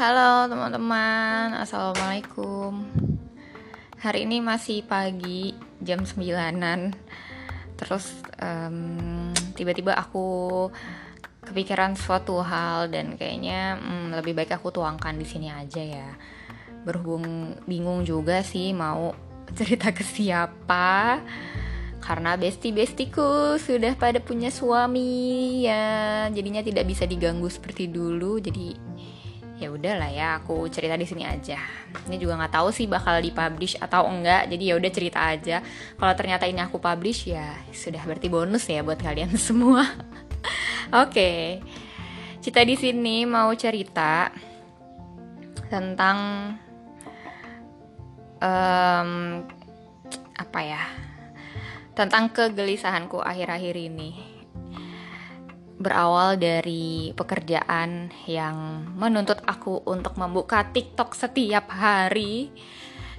Halo teman-teman, Assalamualaikum. Hari ini masih pagi, jam 9an Terus um, tiba-tiba aku kepikiran suatu hal Dan kayaknya um, lebih baik aku tuangkan di sini aja ya. Berhubung bingung juga sih mau cerita ke siapa. Karena besti-bestiku sudah pada punya suami ya. Jadinya tidak bisa diganggu seperti dulu. Jadi ya udahlah ya aku cerita di sini aja ini juga nggak tahu sih bakal dipublish atau enggak jadi ya udah cerita aja kalau ternyata ini aku publish ya sudah berarti bonus ya buat kalian semua oke okay. Cita di sini mau cerita tentang um, apa ya tentang kegelisahanku akhir-akhir ini. Berawal dari pekerjaan yang menuntut aku untuk membuka TikTok setiap hari.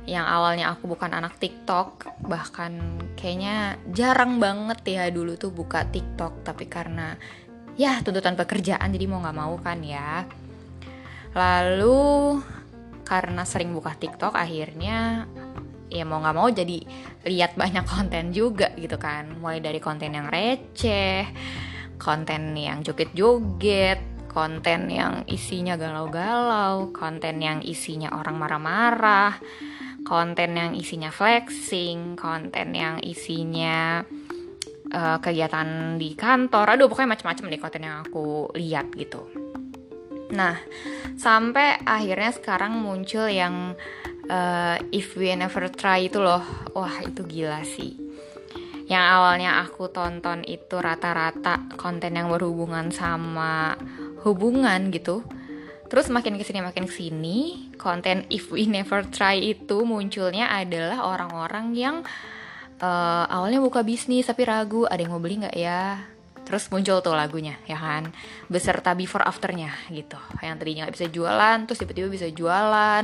Yang awalnya aku bukan anak TikTok, bahkan kayaknya jarang banget ya dulu tuh buka TikTok, tapi karena ya tuntutan pekerjaan jadi mau nggak mau kan ya. Lalu karena sering buka TikTok akhirnya ya mau nggak mau jadi lihat banyak konten juga gitu kan mulai dari konten yang receh konten yang joget-joget konten yang isinya galau-galau konten yang isinya orang marah-marah konten yang isinya flexing konten yang isinya uh, kegiatan di kantor. Aduh pokoknya macam-macam deh konten yang aku lihat gitu. Nah sampai akhirnya sekarang muncul yang uh, If We Never Try itu loh. Wah itu gila sih yang awalnya aku tonton itu rata-rata konten yang berhubungan sama hubungan gitu. Terus makin ke sini makin ke sini konten If We Never Try itu munculnya adalah orang-orang yang uh, awalnya buka bisnis tapi ragu ada yang mau beli nggak ya? Terus muncul tuh lagunya ya kan? Beserta before afternya gitu. Yang tadinya nggak bisa jualan terus tiba-tiba bisa jualan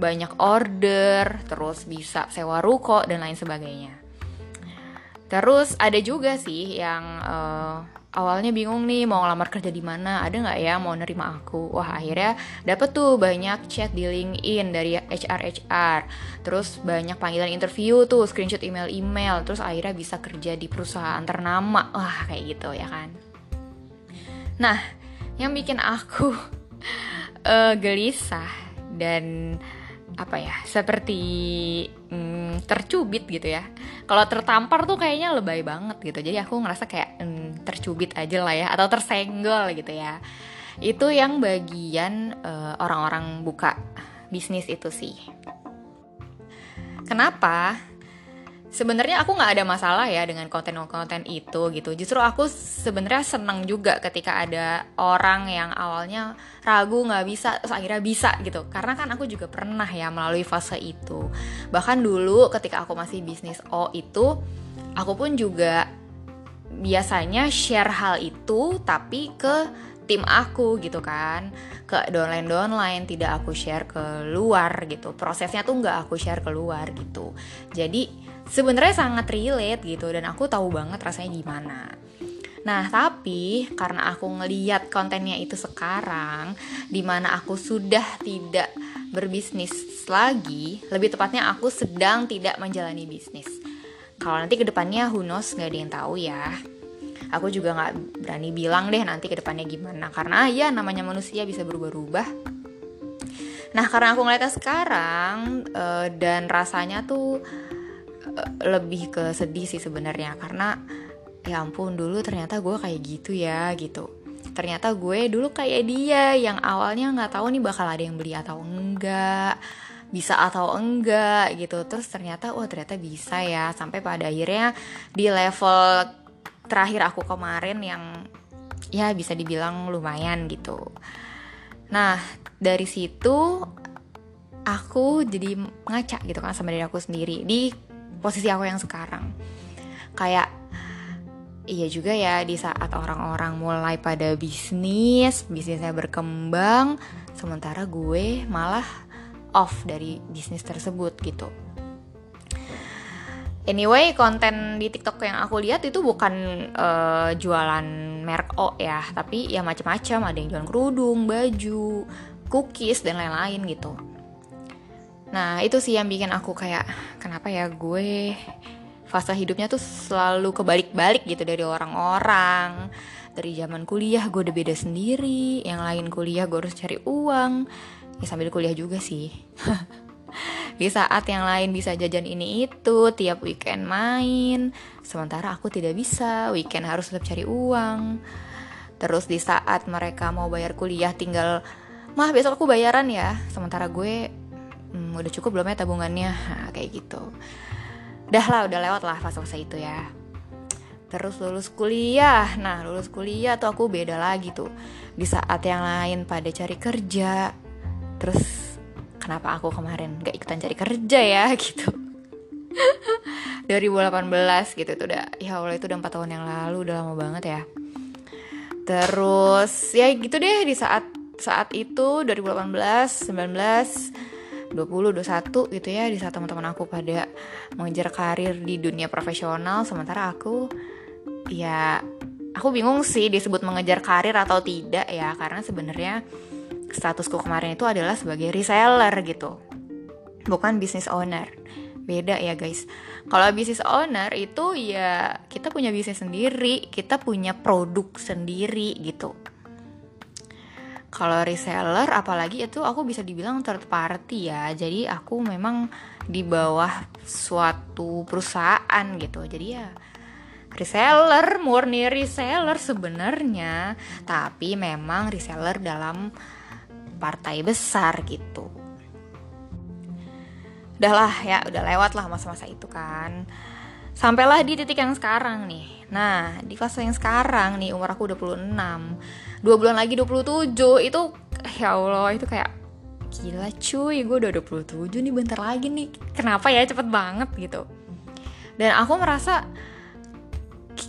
banyak order terus bisa sewa ruko dan lain sebagainya terus ada juga sih yang uh, awalnya bingung nih mau ngelamar kerja di mana ada nggak ya mau nerima aku? Wah akhirnya dapet tuh banyak chat di LinkedIn dari HR HR terus banyak panggilan interview tuh screenshot email email. Terus akhirnya bisa kerja di perusahaan ternama. Wah kayak gitu ya kan? Nah yang bikin aku uh, gelisah dan apa ya seperti mm, tercubit gitu ya. Kalau tertampar tuh kayaknya lebay banget gitu. Jadi aku ngerasa kayak mm, tercubit aja lah ya atau tersenggol gitu ya. Itu yang bagian uh, orang-orang buka bisnis itu sih. Kenapa sebenarnya aku nggak ada masalah ya dengan konten-konten itu gitu. Justru aku sebenarnya senang juga ketika ada orang yang awalnya ragu nggak bisa, terus akhirnya bisa gitu. Karena kan aku juga pernah ya melalui fase itu. Bahkan dulu ketika aku masih bisnis O itu, aku pun juga biasanya share hal itu tapi ke tim aku gitu kan ke downline downline tidak aku share ke luar gitu prosesnya tuh nggak aku share ke luar gitu jadi sebenarnya sangat relate gitu dan aku tahu banget rasanya gimana. Nah, tapi karena aku ngeliat kontennya itu sekarang, di mana aku sudah tidak berbisnis lagi, lebih tepatnya aku sedang tidak menjalani bisnis. Kalau nanti ke depannya who knows, gak ada yang tahu ya. Aku juga gak berani bilang deh nanti ke depannya gimana, karena ya namanya manusia bisa berubah-ubah. Nah, karena aku ngeliatnya sekarang, uh, dan rasanya tuh lebih ke sedih sih sebenarnya. Karena ya ampun dulu ternyata gue kayak gitu ya gitu. Ternyata gue dulu kayak dia yang awalnya nggak tahu nih bakal ada yang beli atau enggak bisa atau enggak gitu. Terus ternyata wah ternyata bisa ya. Sampai pada akhirnya di level terakhir aku kemarin yang ya bisa dibilang lumayan gitu. Nah dari situ aku jadi ngaca gitu kan sama diri aku sendiri. Di posisi aku yang sekarang. Kayak iya juga ya di saat orang-orang mulai pada bisnis bisnisnya berkembang sementara gue malah off dari bisnis tersebut gitu. Anyway, konten di TikTok yang aku lihat itu bukan uh, jualan merek O ya, tapi ya macam-macam. Ada yang jualan kerudung, baju, cookies dan lain-lain gitu nah itu sih yang bikin aku kayak kenapa ya gue fase hidupnya tuh selalu kebalik-balik gitu dari orang-orang. Dari zaman kuliah gue udah beda sendiri yang lain kuliah gue harus cari uang. Ya sambil kuliah juga sih. Di saat yang lain bisa jajan ini itu tiap weekend main sementara aku tidak bisa weekend harus tetap cari uang. Terus di saat mereka mau bayar kuliah tinggal mah besok aku bayaran ya. Sementara gue hmm, udah cukup belum ya tabungannya? Nah, kayak gitu. Udah lah udah lewat lah fase-fase itu ya. Terus lulus kuliah. Nah lulus kuliah tuh aku beda lagi tuh. Di saat yang lain pada cari kerja. Terus kenapa aku kemarin gak ikutan cari kerja ya gitu. 2018 gitu tuh udah ya Allah itu udah empat tahun yang lalu udah lama banget ya. Terus ya gitu deh di saat saat itu 2018 19 20, 21 gitu ya di saat teman-teman aku pada mengejar karir di dunia profesional sementara aku ya aku bingung sih disebut mengejar karir atau tidak ya karena sebenarnya statusku kemarin itu adalah sebagai reseller gitu bukan business owner. Beda ya guys. Kalau business owner itu ya kita punya bisnis sendiri kita punya produk sendiri gitu kalau reseller apalagi itu aku bisa dibilang third party ya. Jadi aku memang di bawah suatu perusahaan gitu. Jadi ya reseller murni reseller sebenarnya. Tapi memang reseller dalam partai besar gitu. Udahlah ya udah lewat lah masa-masa itu kan sampailah di titik yang sekarang nih. Nah di fase yang sekarang nih umur aku 26 dua bulan lagi 27 itu ya Allah itu kayak gila cuy gue udah 27 nih bentar lagi nih. Kenapa ya? Cepet banget gitu. Dan aku merasa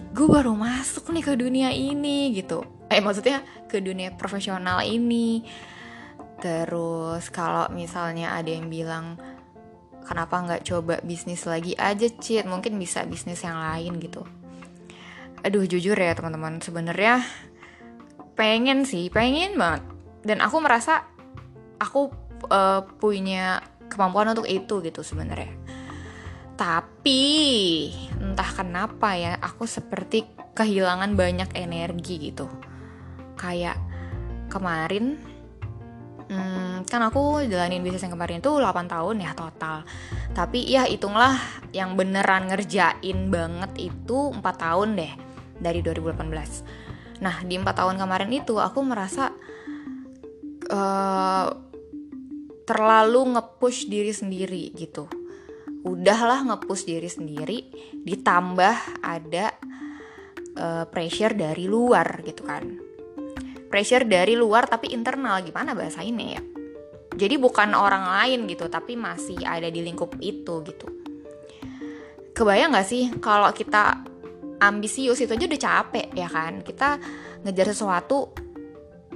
gue baru masuk nih ke dunia ini gitu. Eh maksudnya ke dunia profesional ini. Terus kalau misalnya ada yang bilang kenapa nggak coba bisnis lagi aja cit? Mungkin bisa bisnis yang lain gitu. Aduh jujur ya teman-teman. Sebenarnya pengen sih pengen banget. Dan aku merasa aku uh, punya kemampuan untuk itu gitu sebenarnya. Tapi entah kenapa ya aku seperti kehilangan banyak energi gitu. Kayak kemarin hmm, kan aku jalanin bisnis yang kemarin itu 8 tahun ya total tapi ya hitunglah yang beneran ngerjain banget itu 4 tahun deh dari 2018 Nah di empat tahun kemarin itu aku merasa uh, terlalu ngepush diri sendiri gitu. Udahlah ngepush diri sendiri, ditambah ada uh, pressure dari luar gitu kan. Pressure dari luar tapi internal. Gimana bahasa ini ya? Jadi bukan orang lain gitu, tapi masih ada di lingkup itu gitu. Kebayang gak sih kalau kita ambisius itu aja udah capek ya kan? Kita ngejar sesuatu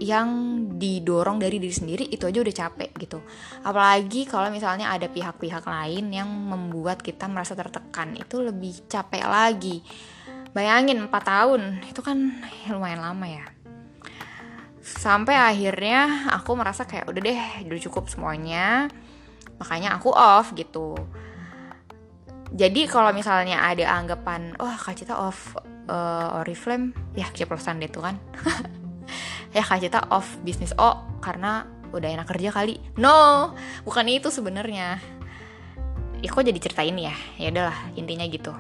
yang didorong dari diri sendiri itu aja udah capek gitu. Apalagi kalau misalnya ada pihak-pihak lain yang membuat kita merasa tertekan itu lebih capek lagi. Bayangin 4 tahun itu kan lumayan lama ya sampai akhirnya aku merasa kayak udah deh udah cukup semuanya. Makanya aku off gitu. Jadi kalau misalnya ada anggapan wah oh, Kak Cita off uh, Oriflame ya keceplosan deh tuh kan. Ya Kak Cita off bisnis O karena udah enak kerja kali. No bukan itu sebenarnya. Ya kok jadi ceritain ya? Ya udahlah intinya gitu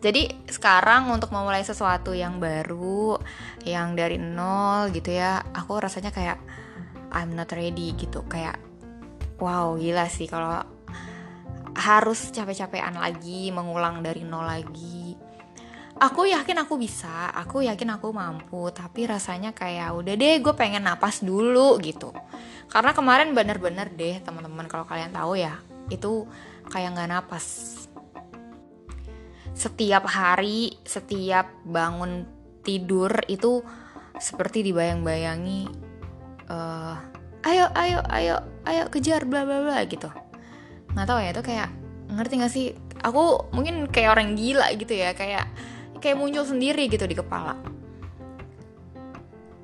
jadi sekarang untuk memulai sesuatu yang baru yang dari nol gitu ya aku rasanya kayak I'm not ready gitu. Kayak wow gila sih kalau harus capek-capekan lagi mengulang dari nol lagi. Aku yakin aku bisa aku yakin aku mampu tapi rasanya kayak udah deh gue pengen napas dulu gitu. Karena kemarin bener-bener deh teman-teman kalau kalian tahu ya itu kayak nggak napas setiap hari setiap bangun tidur itu seperti dibayang-bayangi uh, ayo ayo ayo ayo kejar bla bla bla gitu. Nggak tahu ya itu kayak ngerti gak sih? Aku mungkin kayak orang gila gitu ya kayak kayak muncul sendiri gitu di kepala.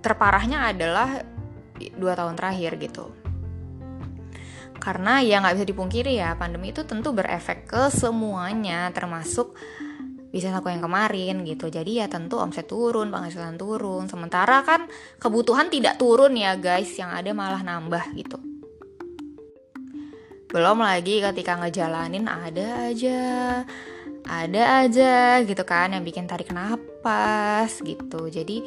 Terparahnya adalah dua tahun terakhir gitu. Karena ya nggak bisa dipungkiri ya pandemi itu tentu berefek ke semuanya termasuk bisnis aku yang kemarin gitu. Jadi ya tentu omset turun penghasilan turun. Sementara kan kebutuhan tidak turun ya guys. Yang ada malah nambah gitu. Belum lagi ketika ngejalanin ada aja ada aja gitu kan yang bikin tarik napas gitu. Jadi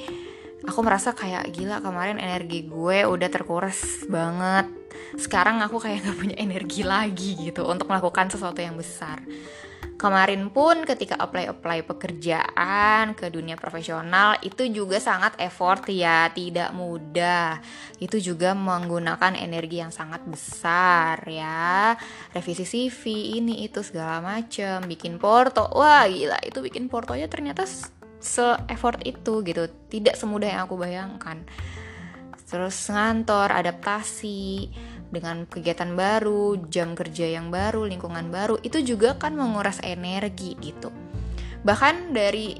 aku merasa kayak gila kemarin energi gue udah terkuras banget. Sekarang aku kayak gak punya energi lagi gitu untuk melakukan sesuatu yang besar kemarin pun ketika apply-apply pekerjaan ke dunia profesional itu juga sangat effort ya, tidak mudah. Itu juga menggunakan energi yang sangat besar ya. Revisi CV ini itu segala macem, bikin porto. Wah, gila, itu bikin portonya ternyata se-effort itu gitu. Tidak semudah yang aku bayangkan. Terus ngantor, adaptasi, dengan kegiatan baru, jam kerja yang baru, lingkungan baru, itu juga kan menguras energi gitu. Bahkan dari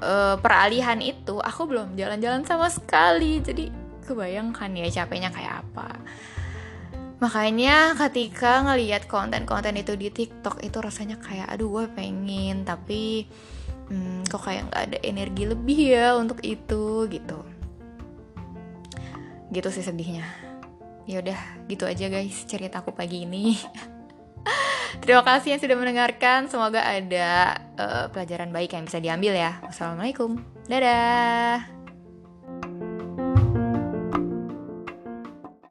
uh, peralihan itu, aku belum jalan-jalan sama sekali, jadi kebayangkan ya capeknya kayak apa. Makanya ketika ngelihat konten-konten itu di TikTok itu rasanya kayak aduh gue pengen tapi hmm, kok kayak nggak ada energi lebih ya untuk itu gitu. Gitu sih sedihnya. Ya udah gitu aja guys cerita aku pagi ini. Terima kasih yang sudah mendengarkan. Semoga ada uh, pelajaran baik yang bisa diambil ya. Wassalamualaikum. Dadah